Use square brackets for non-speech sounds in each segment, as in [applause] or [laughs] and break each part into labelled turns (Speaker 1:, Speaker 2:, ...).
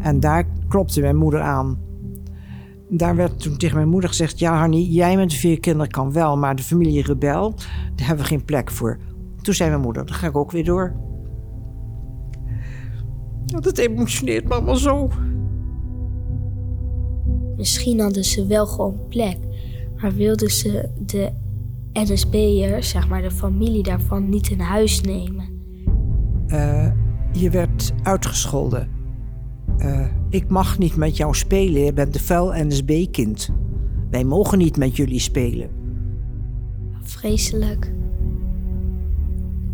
Speaker 1: En daar klopte mijn moeder aan. Daar werd toen tegen mijn moeder gezegd: Ja, Hanny, jij met de vier kinderen kan wel, maar de familie Rebel, daar hebben we geen plek voor. Toen zei mijn moeder: Dan ga ik ook weer door. Dat emotioneert me allemaal zo.
Speaker 2: Misschien hadden ze wel gewoon plek, maar wilden ze de NSB'ers, zeg maar de familie daarvan, niet in huis nemen.
Speaker 1: Uh, je werd uitgescholden. Uh, ik mag niet met jou spelen, je bent een vuil NSB-kind. Wij mogen niet met jullie spelen.
Speaker 2: Vreselijk.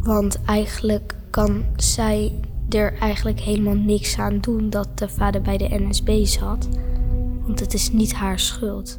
Speaker 2: Want eigenlijk kan zij er eigenlijk helemaal niks aan doen dat de vader bij de NSB zat. Want het is niet haar schuld.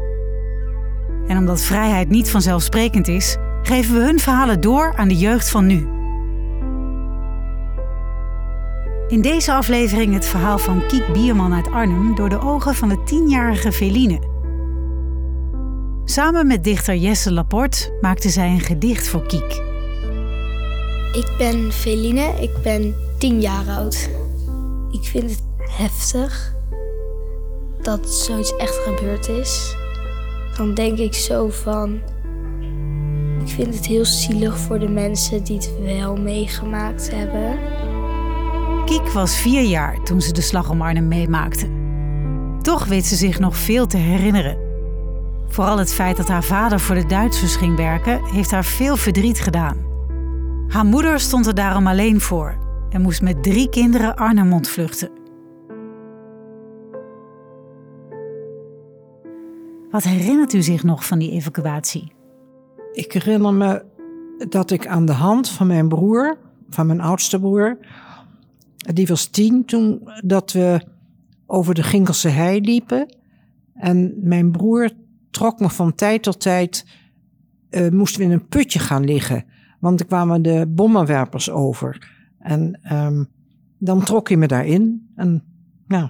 Speaker 3: En omdat vrijheid niet vanzelfsprekend is, geven we hun verhalen door aan de jeugd van nu. In deze aflevering het verhaal van Kiek Bierman uit Arnhem door de ogen van de tienjarige Veline. Samen met dichter Jesse Laporte maakte zij een gedicht voor Kiek.
Speaker 2: Ik ben Veline, ik ben tien jaar oud. Ik vind het heftig dat zoiets echt gebeurd is dan denk ik zo van. Ik vind het heel zielig voor de mensen die het wel meegemaakt hebben.
Speaker 3: Kiek was vier jaar toen ze de slag om Arnhem meemaakte. Toch weet ze zich nog veel te herinneren. Vooral het feit dat haar vader voor de Duitsers ging werken, heeft haar veel verdriet gedaan. Haar moeder stond er daarom alleen voor en moest met drie kinderen Arnhem ontvluchten. Wat herinnert u zich nog van die evacuatie?
Speaker 1: Ik herinner me dat ik aan de hand van mijn broer, van mijn oudste broer, die was tien toen dat we over de Ginkelse hei liepen. En mijn broer trok me van tijd tot tijd, uh, moesten we in een putje gaan liggen. Want er kwamen de bommenwerpers over. En um, dan trok hij me daarin. En nou,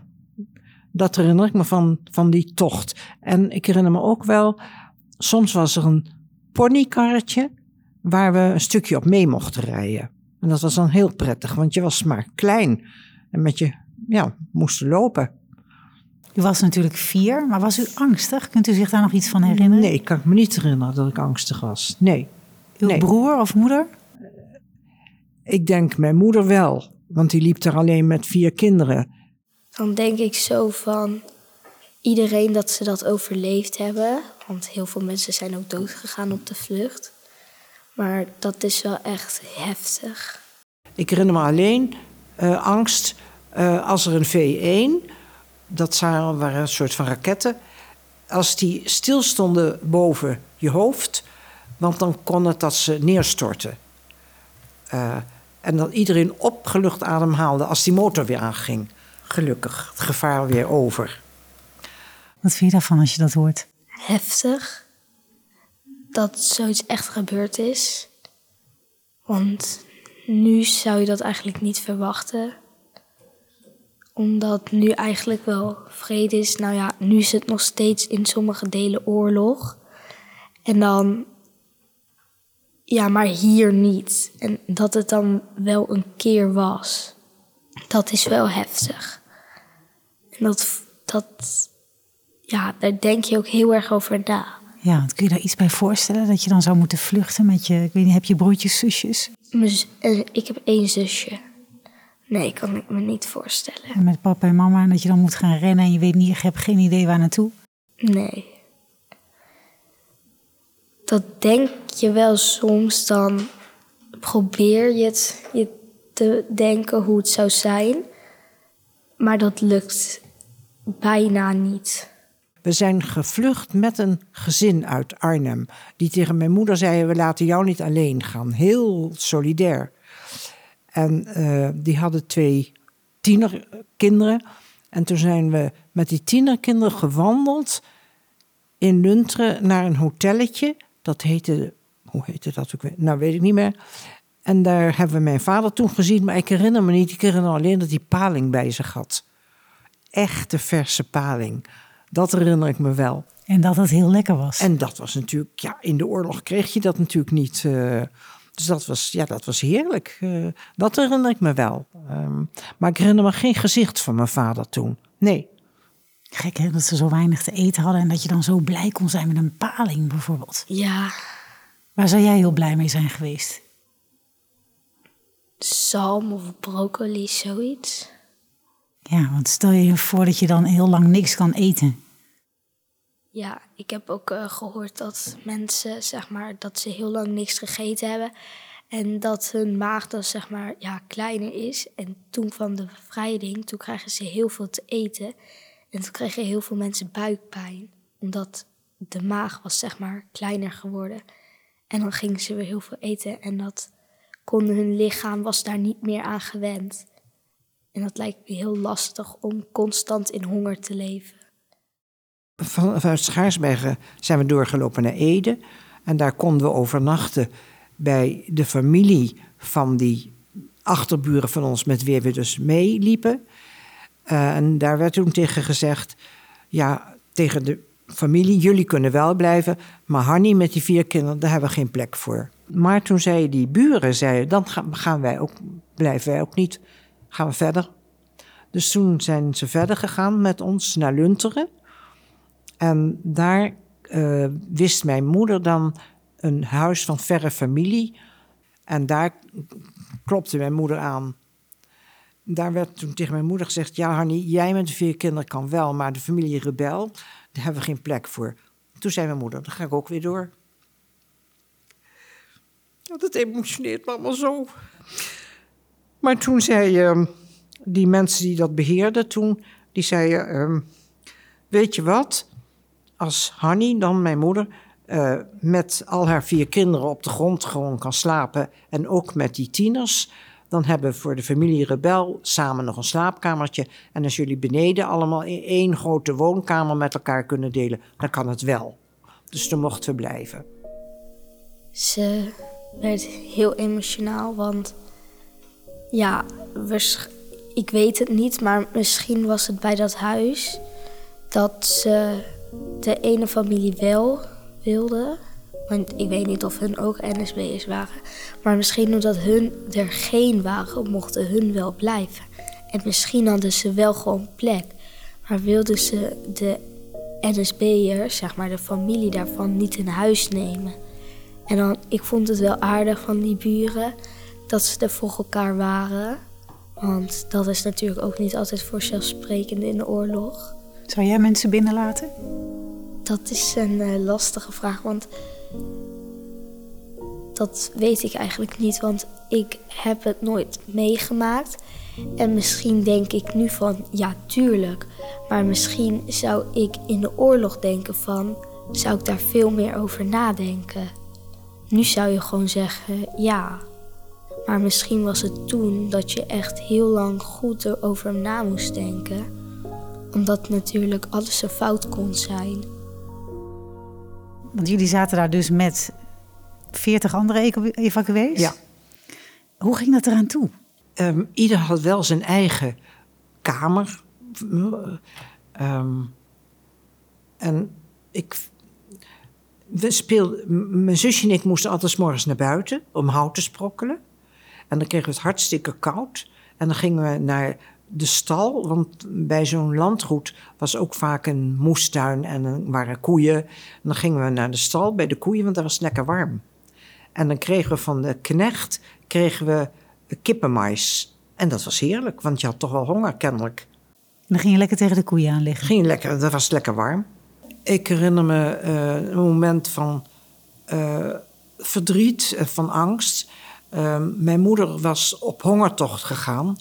Speaker 1: dat herinner ik me van, van die tocht. En ik herinner me ook wel, soms was er een ponykarretje waar we een stukje op mee mochten rijden. En dat was dan heel prettig, want je was maar klein en met je, ja, moest lopen.
Speaker 3: U was natuurlijk vier, maar was u angstig? Kunt u zich daar nog iets van herinneren?
Speaker 1: Nee, ik kan me niet herinneren dat ik angstig was. Nee.
Speaker 3: Uw broer of moeder?
Speaker 1: Ik denk mijn moeder wel, want die liep er alleen met vier kinderen
Speaker 2: dan denk ik zo van iedereen dat ze dat overleefd hebben. Want heel veel mensen zijn ook doodgegaan op de vlucht. Maar dat is wel echt heftig.
Speaker 1: Ik herinner me alleen uh, angst uh, als er een V1, dat waren een soort van raketten, als die stilstonden boven je hoofd, want dan kon het dat ze neerstorten. Uh, en dat iedereen opgelucht ademhaalde als die motor weer aanging gelukkig het gevaar weer over.
Speaker 3: Wat vind je daarvan als je dat hoort?
Speaker 2: Heftig. Dat zoiets echt gebeurd is. Want nu zou je dat eigenlijk niet verwachten. Omdat nu eigenlijk wel vrede is. Nou ja, nu is het nog steeds in sommige delen oorlog. En dan. Ja, maar hier niet. En dat het dan wel een keer was. Dat is wel heftig dat, dat, ja, daar denk je ook heel erg over na.
Speaker 3: Ja, kun je daar iets bij voorstellen? Dat je dan zou moeten vluchten met je, ik weet niet, heb je broertjes, zusjes?
Speaker 2: Eh, ik heb één zusje. Nee, kan ik me niet voorstellen.
Speaker 3: En met papa en mama, dat je dan moet gaan rennen en je weet niet, je hebt geen idee waar naartoe?
Speaker 2: Nee. Dat denk je wel soms, dan probeer je het je te denken hoe het zou zijn. Maar dat lukt bijna niet.
Speaker 1: We zijn gevlucht met een gezin uit Arnhem. Die tegen mijn moeder zei: We laten jou niet alleen gaan. Heel solidair. En uh, die hadden twee tienerkinderen. En toen zijn we met die tienerkinderen gewandeld in Lunteren naar een hotelletje. Dat heette, hoe heette dat ook weer? Nou, weet ik niet meer. En daar hebben we mijn vader toen gezien, maar ik herinner me niet. Ik herinner alleen dat hij paling bij zich had. Echte verse paling. Dat herinner ik me wel.
Speaker 3: En dat het heel lekker was.
Speaker 1: En dat was natuurlijk, ja, in de oorlog kreeg je dat natuurlijk niet. Uh, dus dat was, ja, dat was heerlijk. Uh, dat herinner ik me wel. Um, maar ik herinner me geen gezicht van mijn vader toen. Nee.
Speaker 3: Gek hè, dat ze zo weinig te eten hadden en dat je dan zo blij kon zijn met een paling bijvoorbeeld.
Speaker 2: Ja.
Speaker 3: Waar zou jij heel blij mee zijn geweest?
Speaker 2: Zalm of broccoli, zoiets.
Speaker 3: Ja, want stel je voor dat je dan heel lang niks kan eten.
Speaker 2: Ja, ik heb ook uh, gehoord dat mensen, zeg maar, dat ze heel lang niks gegeten hebben. En dat hun maag dan, zeg maar, ja, kleiner is. En toen van de bevrijding, toen krijgen ze heel veel te eten. En toen kregen heel veel mensen buikpijn. Omdat de maag was, zeg maar, kleiner geworden. En dan gingen ze weer heel veel eten. En dat kon hun lichaam, was daar niet meer aan gewend. En dat lijkt me heel lastig om constant in honger te leven.
Speaker 1: Van, vanuit Schaarsbergen zijn we doorgelopen naar Ede. En daar konden we overnachten bij de familie van die achterburen van ons met wie we dus meeliepen. Uh, en daar werd toen tegen gezegd, ja, tegen de familie, jullie kunnen wel blijven, maar Hanny met die vier kinderen, daar hebben we geen plek voor. Maar toen zeiden die buren, zeiden, dan gaan wij ook, blijven wij ook niet, gaan we verder. Dus toen zijn ze verder gegaan met ons naar Lunteren. En daar uh, wist mijn moeder dan een huis van verre familie. En daar klopte mijn moeder aan. Daar werd toen tegen mijn moeder gezegd: Ja, Hanny, jij met de vier kinderen kan wel, maar de familie Rebel, daar hebben we geen plek voor. Toen zei mijn moeder: Dan ga ik ook weer door. Dat emotioneert me allemaal zo. Maar toen zei uh, die mensen die dat beheerden, toen, die zeiden: uh, Weet je wat? Als Hanny, dan mijn moeder, uh, met al haar vier kinderen op de grond gewoon kan slapen en ook met die tieners, dan hebben we voor de familie Rebel samen nog een slaapkamertje. En als jullie beneden allemaal in één grote woonkamer met elkaar kunnen delen, dan kan het wel. Dus toen mochten we blijven.
Speaker 2: Ze werd heel emotionaal, want ja, ik weet het niet, maar misschien was het bij dat huis dat ze de ene familie wel wilde. Want ik weet niet of hun ook NSB'ers waren. Maar misschien omdat hun er geen waren, mochten hun wel blijven. En misschien hadden ze wel gewoon plek. Maar wilden ze de NSB'ers, zeg maar de familie daarvan, niet in huis nemen. En dan, ik vond het wel aardig van die buren dat ze er voor elkaar waren. Want dat is natuurlijk ook niet altijd voorzelfsprekend in de oorlog.
Speaker 3: Zou jij mensen binnenlaten?
Speaker 2: Dat is een uh, lastige vraag, want dat weet ik eigenlijk niet, want ik heb het nooit meegemaakt. En misschien denk ik nu van, ja, tuurlijk. Maar misschien zou ik in de oorlog denken van, zou ik daar veel meer over nadenken. Nu zou je gewoon zeggen, ja. Maar misschien was het toen dat je echt heel lang goed erover na moest denken. Omdat natuurlijk alles zo fout kon zijn.
Speaker 3: Want jullie zaten daar dus met 40 andere evacuees?
Speaker 1: Ja.
Speaker 3: Hoe ging dat eraan toe?
Speaker 1: Um, ieder had wel zijn eigen kamer. Um, en ik. We speelden, mijn zusje en ik moesten altijd morgens naar buiten om hout te sprokkelen. En dan kregen we het hartstikke koud. En dan gingen we naar de stal, want bij zo'n landgoed was ook vaak een moestuin en er waren koeien. En dan gingen we naar de stal bij de koeien, want daar was het lekker warm. En dan kregen we van de knecht kregen we kippenmais. En dat was heerlijk, want je had toch wel honger kennelijk.
Speaker 3: En dan ging je lekker tegen de koeien aan liggen?
Speaker 1: Ging lekker, dat was lekker warm. Ik herinner me uh, een moment van uh, verdriet, uh, van angst. Mijn moeder was op hongertocht gegaan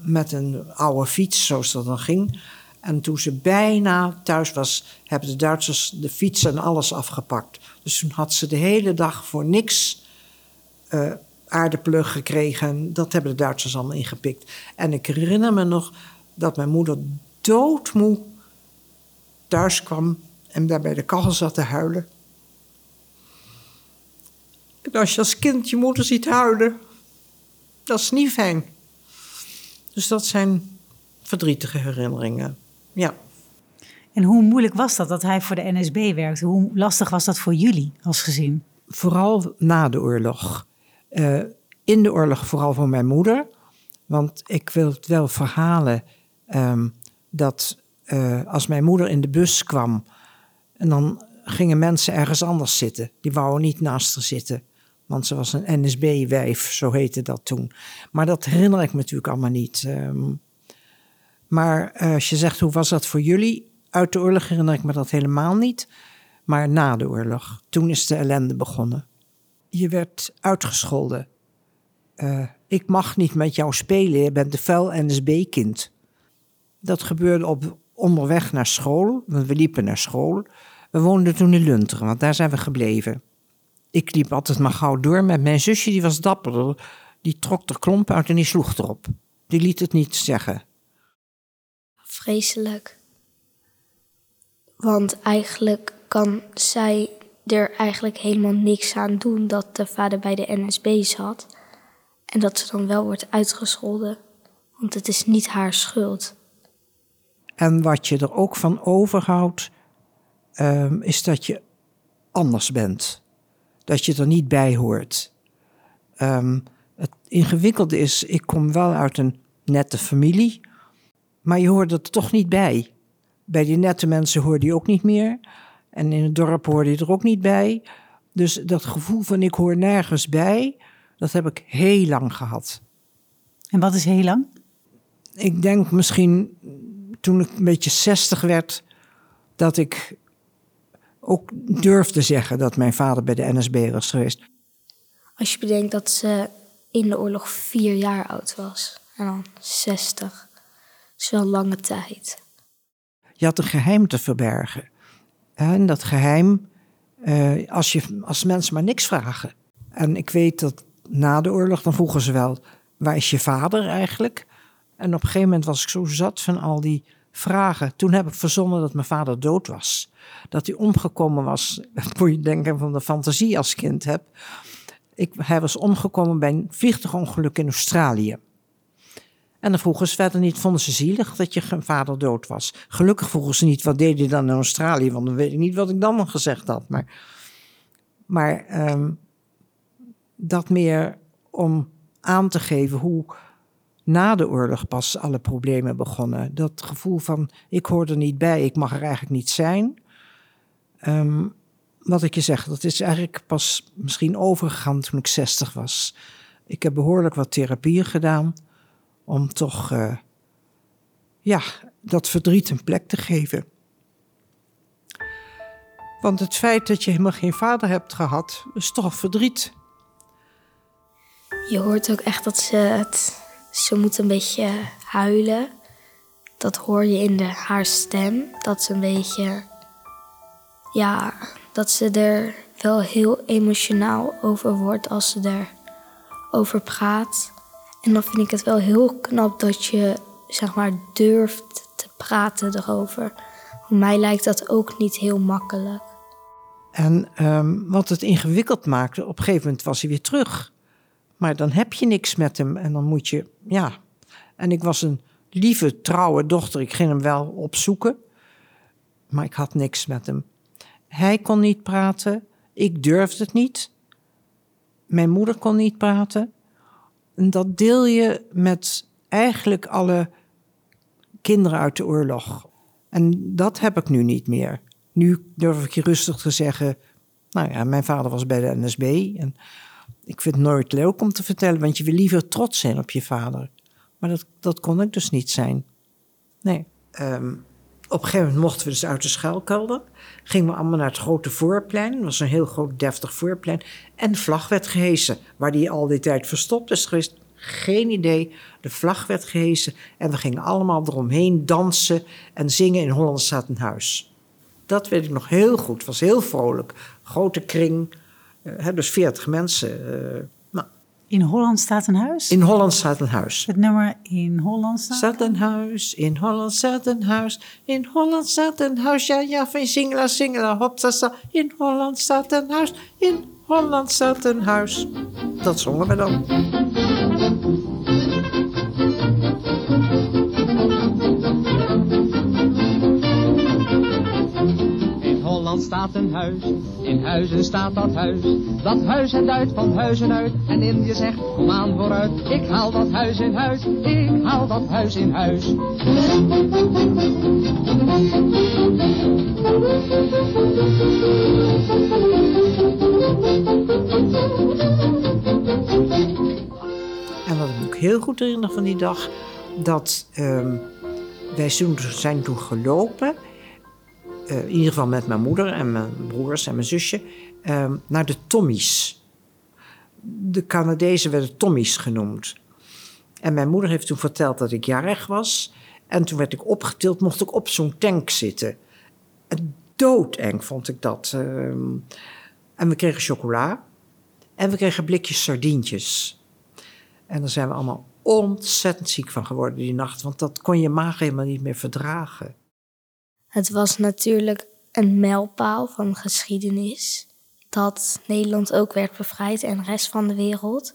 Speaker 1: met een oude fiets, zoals dat dan ging. En toen ze bijna thuis was, hebben de Duitsers de fiets en alles afgepakt. Dus toen had ze de hele dag voor niks uh, aardappelen gekregen. Dat hebben de Duitsers allemaal ingepikt. En ik herinner me nog dat mijn moeder doodmoe thuis kwam en daar bij de kachel zat te huilen. En als je als kind je moeder ziet huilen, dat is niet fijn. Dus dat zijn verdrietige herinneringen. Ja.
Speaker 3: En hoe moeilijk was dat dat hij voor de NSB werkte? Hoe lastig was dat voor jullie als gezin?
Speaker 1: Vooral na de oorlog. Uh, in de oorlog vooral voor mijn moeder. Want ik wil het wel verhalen um, dat uh, als mijn moeder in de bus kwam... en dan gingen mensen ergens anders zitten. Die wouden niet naast haar zitten. Want ze was een NSB-wijf, zo heette dat toen. Maar dat herinner ik me natuurlijk allemaal niet. Um, maar uh, als je zegt, hoe was dat voor jullie? Uit de oorlog herinner ik me dat helemaal niet. Maar na de oorlog, toen is de ellende begonnen. Je werd uitgescholden. Uh, ik mag niet met jou spelen, je bent de vuil NSB-kind. Dat gebeurde op onderweg naar school, want we liepen naar school. We woonden toen in Lunteren, want daar zijn we gebleven. Ik liep altijd maar gauw door met mijn zusje, die was dapper. Die trok er klomp uit en die sloeg erop. Die liet het niet zeggen.
Speaker 2: Vreselijk. Want eigenlijk kan zij er eigenlijk helemaal niks aan doen dat de vader bij de NSB zat. En dat ze dan wel wordt uitgescholden. Want het is niet haar schuld.
Speaker 1: En wat je er ook van overhoudt, um, is dat je anders bent. Dat je er niet bij hoort. Um, het ingewikkelde is, ik kom wel uit een nette familie, maar je hoort er toch niet bij. Bij die nette mensen hoorde je ook niet meer. En in het dorp hoorde je er ook niet bij. Dus dat gevoel van ik hoor nergens bij, dat heb ik heel lang gehad.
Speaker 3: En wat is heel lang?
Speaker 1: Ik denk misschien toen ik een beetje zestig werd, dat ik ook durfde zeggen dat mijn vader bij de NSB was geweest.
Speaker 2: Als je bedenkt dat ze in de oorlog vier jaar oud was en dan zestig, is wel een lange tijd.
Speaker 1: Je had een geheim te verbergen. En dat geheim, eh, als, je, als mensen maar niks vragen. En ik weet dat na de oorlog, dan vroegen ze wel, waar is je vader eigenlijk? En op een gegeven moment was ik zo zat van al die vragen. Toen heb ik verzonnen dat mijn vader dood was. Dat hij omgekomen was. [laughs] Moet je denken van de fantasie als kind heb. Ik, hij was omgekomen bij een vliegtuigongeluk in Australië. En dan vroegen ze verder niet, vonden ze zielig dat je vader dood was. Gelukkig vroegen ze niet, wat deed hij dan in Australië? Want dan weet ik niet wat ik dan gezegd had. Maar, maar um, dat meer om aan te geven hoe na de oorlog pas alle problemen begonnen. Dat gevoel van ik hoor er niet bij, ik mag er eigenlijk niet zijn. Um, wat ik je zeg, dat is eigenlijk pas misschien overgegaan toen ik 60 was. Ik heb behoorlijk wat therapieën gedaan om toch uh, ja, dat verdriet een plek te geven. Want het feit dat je helemaal geen vader hebt gehad, is toch verdriet.
Speaker 2: Je hoort ook echt dat ze het ze moet een beetje huilen. Dat hoor je in de, haar stem. Dat ze een beetje. Ja, dat ze er wel heel emotionaal over wordt als ze erover praat. En dan vind ik het wel heel knap dat je, zeg maar, durft te praten erover. Voor mij lijkt dat ook niet heel makkelijk.
Speaker 1: En um, wat het ingewikkeld maakte, op een gegeven moment was hij weer terug. Maar dan heb je niks met hem en dan moet je, ja. En ik was een lieve, trouwe dochter. Ik ging hem wel opzoeken, maar ik had niks met hem. Hij kon niet praten, ik durfde het niet. Mijn moeder kon niet praten. En dat deel je met eigenlijk alle kinderen uit de oorlog. En dat heb ik nu niet meer. Nu durf ik je rustig te zeggen. Nou ja, mijn vader was bij de NSB. En ik vind het nooit leuk om te vertellen, want je wil liever trots zijn op je vader. Maar dat, dat kon ik dus niet zijn. Nee. Um, op een gegeven moment mochten we dus uit de schuilkelder. Gingen we allemaal naar het grote voorplein. Dat was een heel groot, deftig voorplein. En de vlag werd gehesen. Waar die al die tijd verstopt is geweest, geen idee. De vlag werd gehesen en we gingen allemaal eromheen dansen en zingen in Holland staat huis. Dat weet ik nog heel goed. Het was heel vrolijk. Grote kring, uh, dus 40 mensen. Uh, nou.
Speaker 3: In Holland staat een huis?
Speaker 1: In Holland staat een huis.
Speaker 3: Het nummer In Holland staat,
Speaker 1: staat een huis. In Holland staat een huis. In Holland staat een huis. Ja, ja, van singela, singela, hop, In Holland staat een huis. In Holland staat een huis. Dat zongen we dan.
Speaker 4: Holland staat een huis, in huizen staat dat huis. Dat huis en uit van huizen uit en in je zegt kom aan vooruit. Ik haal dat huis in huis, ik haal dat huis in huis.
Speaker 1: En wat ik ook heel goed herinner van die dag, dat um, wij zijn toen gelopen, uh, in ieder geval met mijn moeder en mijn broers en mijn zusje, um, naar de Tommies. De Canadezen werden Tommies genoemd. En mijn moeder heeft toen verteld dat ik jarig was. En toen werd ik opgetild, mocht ik op zo'n tank zitten. En doodeng vond ik dat. Um, en we kregen chocola. En we kregen blikjes sardientjes. En daar zijn we allemaal ontzettend ziek van geworden die nacht, want dat kon je maag helemaal niet meer verdragen.
Speaker 2: Het was natuurlijk een mijlpaal van geschiedenis dat Nederland ook werd bevrijd en de rest van de wereld.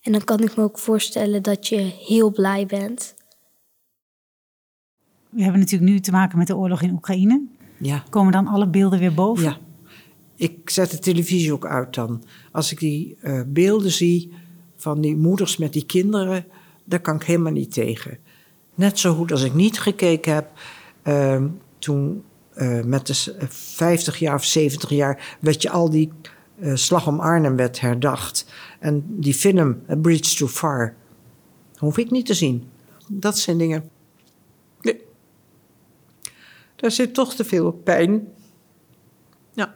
Speaker 2: En dan kan ik me ook voorstellen dat je heel blij bent.
Speaker 3: We hebben natuurlijk nu te maken met de oorlog in Oekraïne.
Speaker 1: Ja.
Speaker 3: Komen dan alle beelden weer boven?
Speaker 1: Ja. Ik zet de televisie ook uit dan. Als ik die uh, beelden zie, van die moeders met die kinderen, daar kan ik helemaal niet tegen. Net zo goed als ik niet gekeken heb uh, toen uh, met de 50 jaar of 70 jaar werd je al die uh, slag om Arnhem werd herdacht. En die film A Bridge Too Far hoef ik niet te zien. Dat zijn dingen. Nee. Daar zit toch te veel pijn. Ja.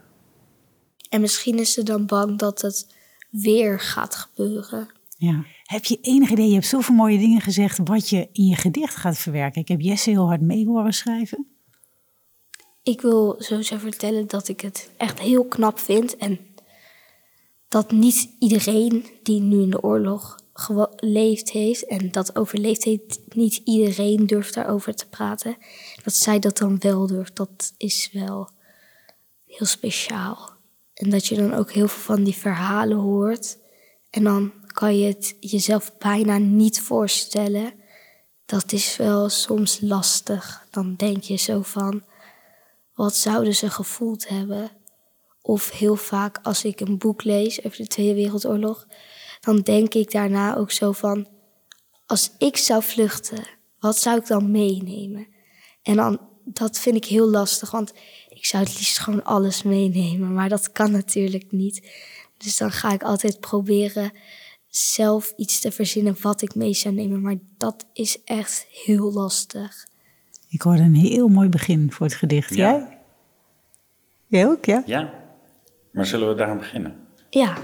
Speaker 2: En misschien is ze dan bang dat het weer gaat gebeuren.
Speaker 3: Ja. Heb je enig idee, je hebt zoveel mooie dingen gezegd, wat je in je gedicht gaat verwerken? Ik heb Jesse heel hard mee horen schrijven.
Speaker 2: Ik wil sowieso vertellen dat ik het echt heel knap vind. En dat niet iedereen die nu in de oorlog geleefd heeft en dat overleefd heeft, niet iedereen durft daarover te praten. Dat zij dat dan wel durft, dat is wel heel speciaal. En dat je dan ook heel veel van die verhalen hoort. En dan kan je het jezelf bijna niet voorstellen. Dat is wel soms lastig. Dan denk je zo van, wat zouden ze gevoeld hebben? Of heel vaak als ik een boek lees over de Tweede Wereldoorlog, dan denk ik daarna ook zo van, als ik zou vluchten, wat zou ik dan meenemen? En dan, dat vind ik heel lastig, want ik zou het liefst gewoon alles meenemen, maar dat kan natuurlijk niet. Dus dan ga ik altijd proberen zelf iets te verzinnen wat ik mee zou nemen. Maar dat is echt heel lastig.
Speaker 3: Ik hoorde een heel mooi begin voor het gedicht. Ja. Jij? Jij ook, ja?
Speaker 5: Ja. Maar zullen we daar beginnen?
Speaker 2: Ja.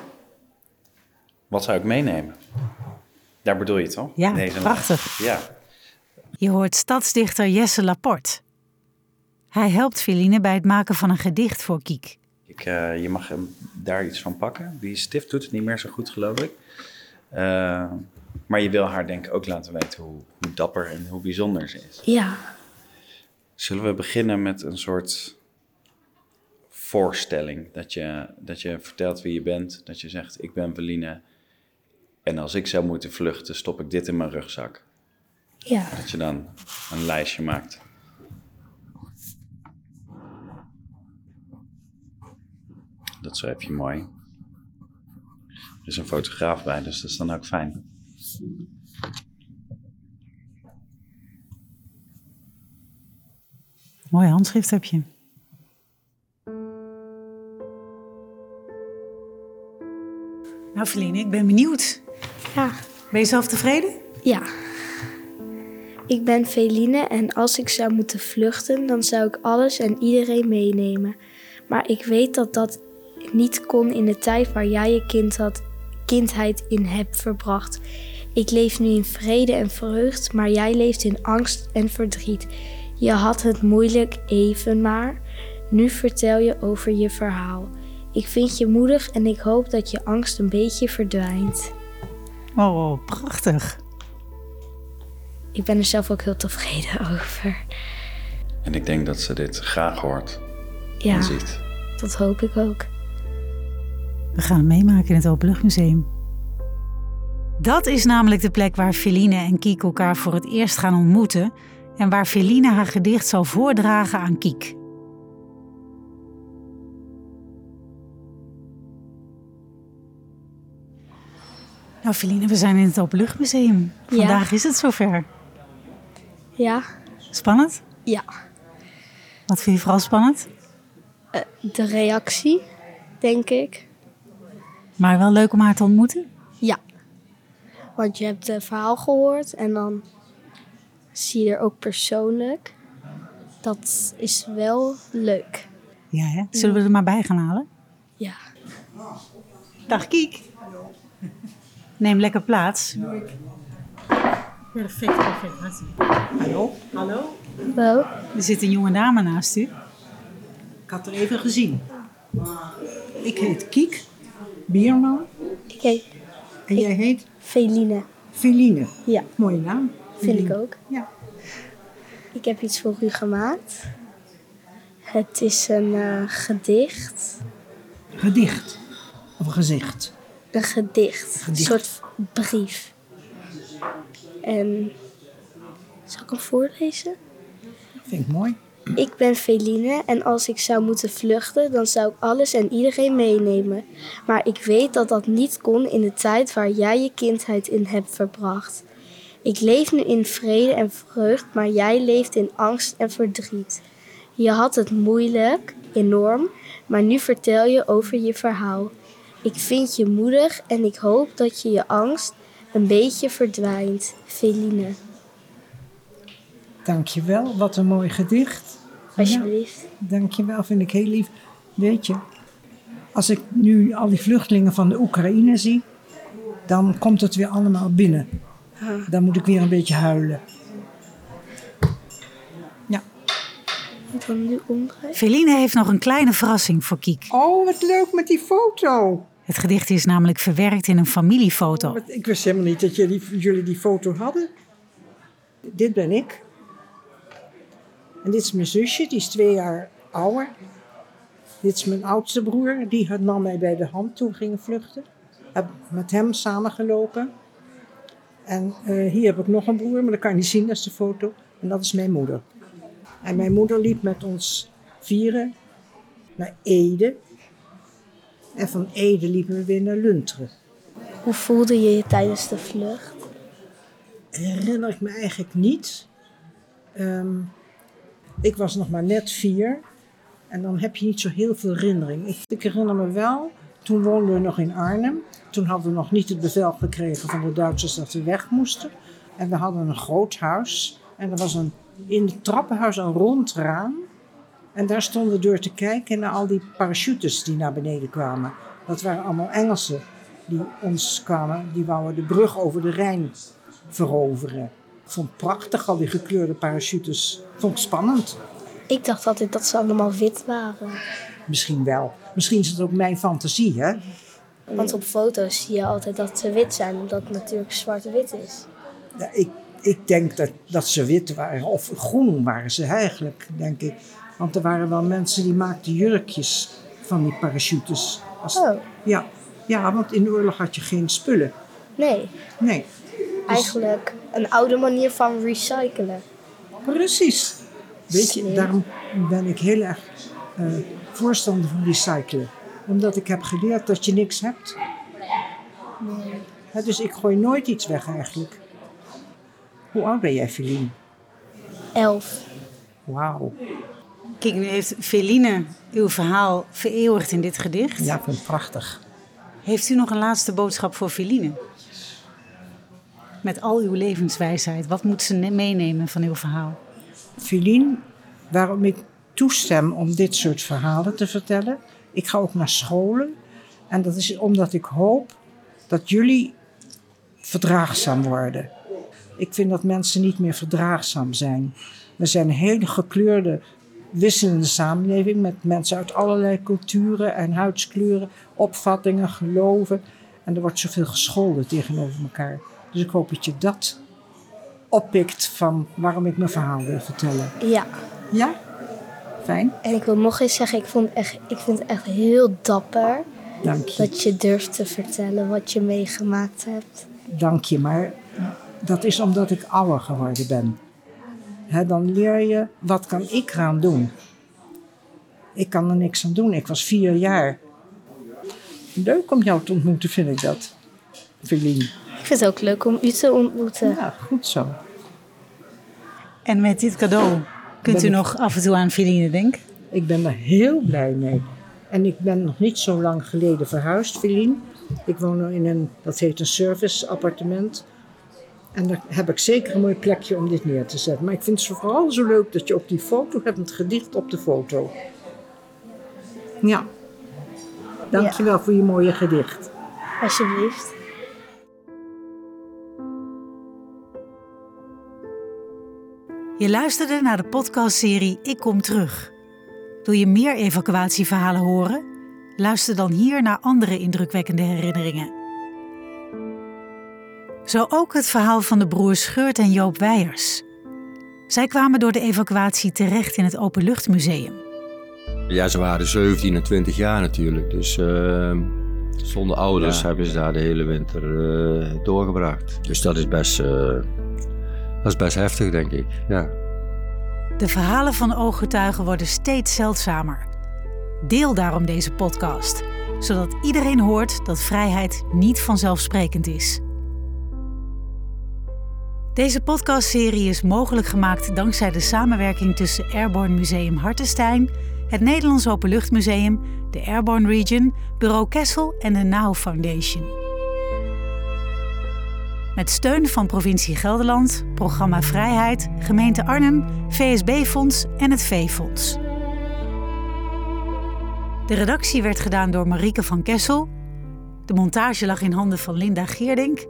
Speaker 5: Wat zou ik meenemen? Daar bedoel je toch?
Speaker 3: Ja, Deze prachtig.
Speaker 5: Ja.
Speaker 3: Je hoort stadsdichter Jesse Laporte. Hij helpt Feline bij het maken van een gedicht voor Kiek.
Speaker 5: Ik, uh, je mag hem daar iets van pakken. Die stift doet het niet meer zo goed, geloof ik. Uh, maar je wil haar denk ik ook laten weten hoe, hoe, dapper en hoe bijzonder ze is.
Speaker 2: Ja.
Speaker 5: Zullen we beginnen met een soort voorstelling? Dat je, dat je vertelt wie je bent. Dat je zegt, ik ben Veline. En als ik zou moeten vluchten, stop ik dit in mijn rugzak.
Speaker 2: Ja.
Speaker 5: Dat je dan een lijstje maakt. Dat schrijf je mooi. Er is een fotograaf bij, dus dat is dan ook fijn.
Speaker 3: Mooi handschrift heb je. Nou, Feline, ik ben benieuwd.
Speaker 2: Ja.
Speaker 3: Ben je zelf tevreden?
Speaker 2: Ja. Ik ben Feline en als ik zou moeten vluchten, dan zou ik alles en iedereen meenemen. Maar ik weet dat dat niet kon in de tijd waar jij je kind had kindheid in heb verbracht. Ik leef nu in vrede en vreugd, maar jij leeft in angst en verdriet. Je had het moeilijk even maar. Nu vertel je over je verhaal. Ik vind je moedig en ik hoop dat je angst een beetje verdwijnt.
Speaker 3: Oh, prachtig.
Speaker 2: Ik ben er zelf ook heel tevreden [laughs] over.
Speaker 5: En ik denk dat ze dit graag hoort
Speaker 2: Ja,
Speaker 5: en ziet.
Speaker 2: dat hoop ik ook.
Speaker 3: We gaan het meemaken in het Openluchtmuseum. Dat is namelijk de plek waar Feline en Kiek elkaar voor het eerst gaan ontmoeten en waar Feline haar gedicht zal voordragen aan Kiek. Nou, Feline, we zijn in het Openluchtmuseum.
Speaker 2: Ja.
Speaker 3: Vandaag is het zover.
Speaker 2: Ja?
Speaker 3: Spannend?
Speaker 2: Ja.
Speaker 3: Wat vind je vooral spannend?
Speaker 2: De reactie, denk ik.
Speaker 3: Maar wel leuk om haar te ontmoeten?
Speaker 2: Ja. Want je hebt het verhaal gehoord en dan zie je er ook persoonlijk. Dat is wel leuk.
Speaker 3: Ja, hè? Zullen we er maar bij gaan halen?
Speaker 2: Ja.
Speaker 3: Dag Kiek. Neem lekker plaats. Perfect, perfect.
Speaker 1: Hallo? Hallo?
Speaker 2: Wel,
Speaker 3: Er zit een jonge dame naast u.
Speaker 1: Ik had er even gezien. Ik heet Kiek Bierman
Speaker 2: ik
Speaker 1: en jij heet
Speaker 2: Feline.
Speaker 1: Feline.
Speaker 2: Ja,
Speaker 1: Mooie naam.
Speaker 2: Vind ik
Speaker 1: Feline.
Speaker 2: ook.
Speaker 1: Ja.
Speaker 2: Ik heb iets voor u gemaakt. Het is een eh, gedicht.
Speaker 1: Gedicht. Of een gezicht.
Speaker 2: Een gedicht. Een soort brief. En zal ik hem voorlezen?
Speaker 1: Vind ik mooi.
Speaker 2: Ik ben Feline en als ik zou moeten vluchten, dan zou ik alles en iedereen meenemen. Maar ik weet dat dat niet kon in de tijd waar jij je kindheid in hebt verbracht. Ik leef nu in vrede en vreugd, maar jij leeft in angst en verdriet. Je had het moeilijk, enorm, maar nu vertel je over je verhaal. Ik vind je moedig en ik hoop dat je je angst een beetje verdwijnt. Feline,
Speaker 1: Dankjewel. Wat een mooi gedicht.
Speaker 2: alsjeblieft.
Speaker 1: Dankjewel, vind ik heel lief. Weet je, als ik nu al die vluchtelingen van de Oekraïne zie, dan komt het weer allemaal binnen. Dan moet ik weer een beetje huilen. Ja.
Speaker 2: Ik dan nu omdraaien.
Speaker 3: Feline heeft nog een kleine verrassing voor Kiek.
Speaker 1: Oh, wat leuk met die foto.
Speaker 3: Het gedicht is namelijk verwerkt in een familiefoto.
Speaker 1: Ik wist helemaal niet dat jullie, jullie die foto hadden. Dit ben ik. En dit is mijn zusje, die is twee jaar ouder. Dit is mijn oudste broer, die had- nam mij bij de hand toen we gingen vluchten. Heb met hem samengelopen. En eh, hier heb ik nog een broer, maar dat kan je niet zien, dat is de foto. En dat is mijn moeder. En mijn moeder liep met ons vieren naar Ede. En van Ede liepen we weer naar Lunteren.
Speaker 2: Hoe voelde je je tijdens de vlucht?
Speaker 1: herinner ik me eigenlijk niet. Ehm, ik was nog maar net vier. En dan heb je niet zo heel veel herinnering. Ik, ik herinner me wel, toen woonden we nog in Arnhem. Toen hadden we nog niet het bevel gekregen van de Duitsers dat we weg moesten. En we hadden een groot huis. En er was een, in het trappenhuis een rond raam. En daar stonden we door te kijken naar al die parachutes die naar beneden kwamen. Dat waren allemaal Engelsen die ons kwamen. Die wouden de brug over de Rijn veroveren. Ik vond het prachtig, al die gekleurde parachutes. Vond ik spannend.
Speaker 2: Ik dacht altijd dat ze allemaal wit waren.
Speaker 1: Misschien wel. Misschien is het ook mijn fantasie, hè?
Speaker 2: Want op foto's zie je altijd dat ze wit zijn, omdat het natuurlijk zwart-wit is.
Speaker 1: Ja, ik, ik denk dat, dat ze wit waren, of groen waren ze eigenlijk, denk ik. Want er waren wel mensen die maakten jurkjes van die parachutes. Als-
Speaker 2: Oh,
Speaker 1: ja. ja, want in de oorlog had je geen spullen.
Speaker 2: nee.
Speaker 1: Nee,
Speaker 2: Eigenlijk een oude manier van recyclen.
Speaker 1: precies. Weet je, daarom ben ik heel erg eh, voorstander van recyclen. Omdat ik heb geleerd dat je niks hebt. Dus ik gooi nooit iets weg eigenlijk. Hoe oud ben jij, Feline?
Speaker 2: Elf.
Speaker 1: Wauw.
Speaker 3: Kijk, nu heeft Feline uw verhaal vereeuwigd in dit gedicht.
Speaker 1: Ja, ik vind het prachtig.
Speaker 3: Heeft u nog een laatste boodschap voor Feline? Met al uw levenswijsheid, wat moet ze ne- meenemen van uw verhaal?
Speaker 1: Feline, waarom ik toestem om dit soort verhalen te vertellen. Ik ga ook naar scholen. En dat is omdat ik hoop dat jullie verdraagzaam worden. Ik vind dat mensen niet meer verdraagzaam zijn. We zijn een hele gekleurde, wisselende samenleving met mensen uit allerlei culturen en huidskleuren, opvattingen, geloven. En er wordt zoveel gescholden tegenover elkaar. Dus ik hoop dat je dat oppikt van waarom ik mijn verhaal wil vertellen.
Speaker 2: Ja.
Speaker 1: Ja? Fijn,
Speaker 2: En ik wil nog eens zeggen, ik, vond echt, ik vind het echt heel dapper
Speaker 1: dank je.
Speaker 2: dat je durft te vertellen wat je meegemaakt hebt.
Speaker 1: Dank je, maar dat is omdat ik ouder geworden ben. Hè, dan leer je, wat kan ik eraan doen? Ik kan er niks aan doen. Ik was vier jaar. Leuk om jou te ontmoeten, vind ik dat. Feline.
Speaker 2: Ik vind het ook leuk om u te ontmoeten.
Speaker 1: Ja, goed zo.
Speaker 3: En met dit cadeau kunt u nog af en toe aan Feline denken?
Speaker 1: Ik ben er heel blij mee. En ik ben nog niet zo lang geleden verhuisd, Feline. Ik woon nu in een, dat heet een service appartement. En daar heb ik zeker een mooi plekje om dit neer te zetten. Maar ik vind het vooral zo leuk dat je op die foto hebt, het gedicht op de foto. Ja. Dankjewel voor je mooie gedicht.
Speaker 2: Alsjeblieft.
Speaker 3: Je luisterde naar de podcastserie Ik Kom Terug. Wil je meer evacuatieverhalen horen? Luister dan hier naar andere indrukwekkende herinneringen. Zo ook het verhaal van de broers Geurt en Joop Weijers. Zij kwamen door de evacuatie terecht in het Openluchtmuseum.
Speaker 6: Ja, ze waren 17 en 20 jaar natuurlijk. Dus eh, zonder ouders
Speaker 5: Ja.
Speaker 6: hebben ze daar de hele winter eh, doorgebracht. Dus dat is best, eh, dat is best heftig, denk ik. Ja.
Speaker 3: De verhalen van ooggetuigen worden steeds zeldzamer. Deel daarom deze podcast, zodat iedereen hoort dat vrijheid niet vanzelfsprekend is. Deze podcastserie is mogelijk gemaakt dankzij de samenwerking tussen Airborne Museum Hartenstein, het Nederlands Openluchtmuseum, de Airborne Region, Bureau Kessel en de NOW Foundation. Met steun van provincie Gelderland, Programma Vrijheid, gemeente Arnhem, VSB-fonds en het V-fonds. De redactie werd gedaan door Marieke van Kessel. De montage lag in handen van Linda Geerdink.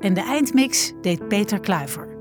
Speaker 3: En de eindmix deed Peter Kluiver.